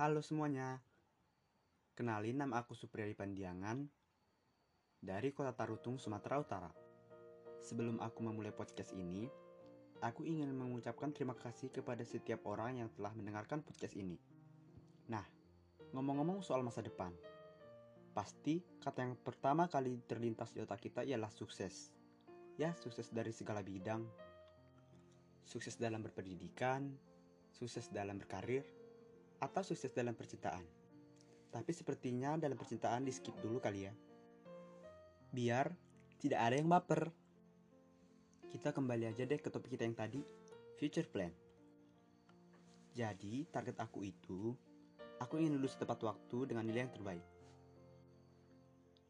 Halo semuanya. Kenalin nama aku Supriyadi Pandiangan dari Kota Tarutung, Sumatera Utara. Sebelum aku memulai podcast ini, aku ingin mengucapkan terima kasih kepada setiap orang yang telah mendengarkan podcast ini. Nah, ngomong-ngomong soal masa depan, pasti kata yang pertama kali terlintas di otak kita ialah sukses. Ya, sukses dari segala bidang. Sukses dalam berpendidikan, sukses dalam berkarir, atau sukses dalam percintaan. Tapi sepertinya dalam percintaan di skip dulu kali ya. Biar tidak ada yang baper. Kita kembali aja deh ke topik kita yang tadi, future plan. Jadi, target aku itu, aku ingin lulus tepat waktu dengan nilai yang terbaik.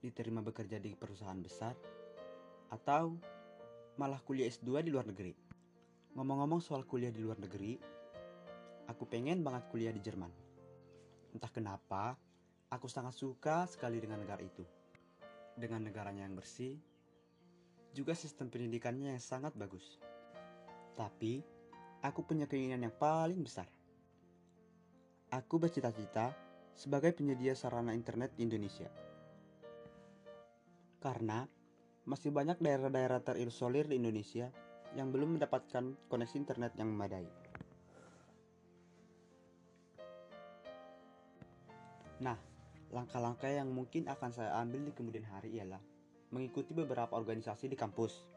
Diterima bekerja di perusahaan besar, atau malah kuliah S2 di luar negeri. Ngomong-ngomong soal kuliah di luar negeri, aku pengen banget kuliah di Jerman. Entah kenapa, aku sangat suka sekali dengan negara itu. Dengan negaranya yang bersih, juga sistem pendidikannya yang sangat bagus. Tapi, aku punya keinginan yang paling besar. Aku bercita-cita sebagai penyedia sarana internet di Indonesia. Karena masih banyak daerah-daerah terisolir di Indonesia yang belum mendapatkan koneksi internet yang memadai. Nah, langkah-langkah yang mungkin akan saya ambil di kemudian hari ialah mengikuti beberapa organisasi di kampus.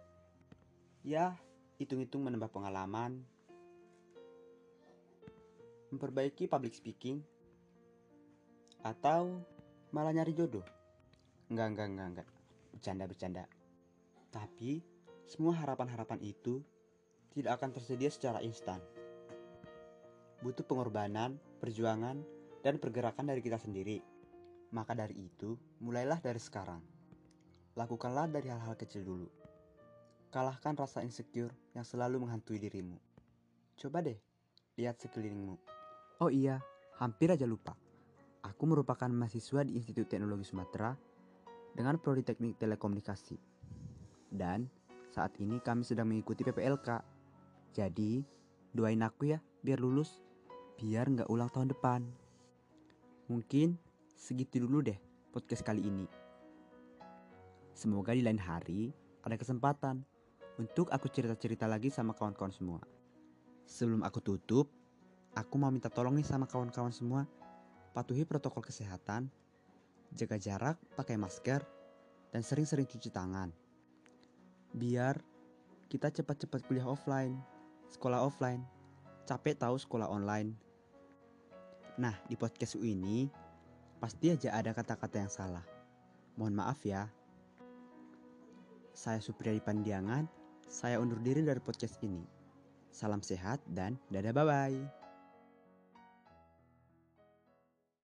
Ya, hitung-hitung menambah pengalaman, memperbaiki public speaking, atau malah nyari jodoh. Enggak, enggak, enggak, enggak. Bercanda-bercanda. Tapi, semua harapan-harapan itu tidak akan tersedia secara instan. Butuh pengorbanan, perjuangan, dan pergerakan dari kita sendiri. Maka dari itu, mulailah dari sekarang. Lakukanlah dari hal-hal kecil dulu. Kalahkan rasa insecure yang selalu menghantui dirimu. Coba deh, lihat sekelilingmu. Oh iya, hampir aja lupa. Aku merupakan mahasiswa di Institut Teknologi Sumatera dengan prodi teknik telekomunikasi. Dan saat ini kami sedang mengikuti PPLK. Jadi, doain aku ya biar lulus, biar nggak ulang tahun depan. Mungkin segitu dulu deh podcast kali ini. Semoga di lain hari ada kesempatan untuk aku cerita-cerita lagi sama kawan-kawan semua. Sebelum aku tutup, aku mau minta tolong nih sama kawan-kawan semua. Patuhi protokol kesehatan, jaga jarak, pakai masker, dan sering-sering cuci tangan. Biar kita cepat-cepat kuliah offline, sekolah offline. Capek tahu sekolah online. Nah, di podcast ini pasti aja ada kata-kata yang salah. Mohon maaf ya. Saya Supriyadi Pandiangan, saya undur diri dari podcast ini. Salam sehat dan dadah bye-bye.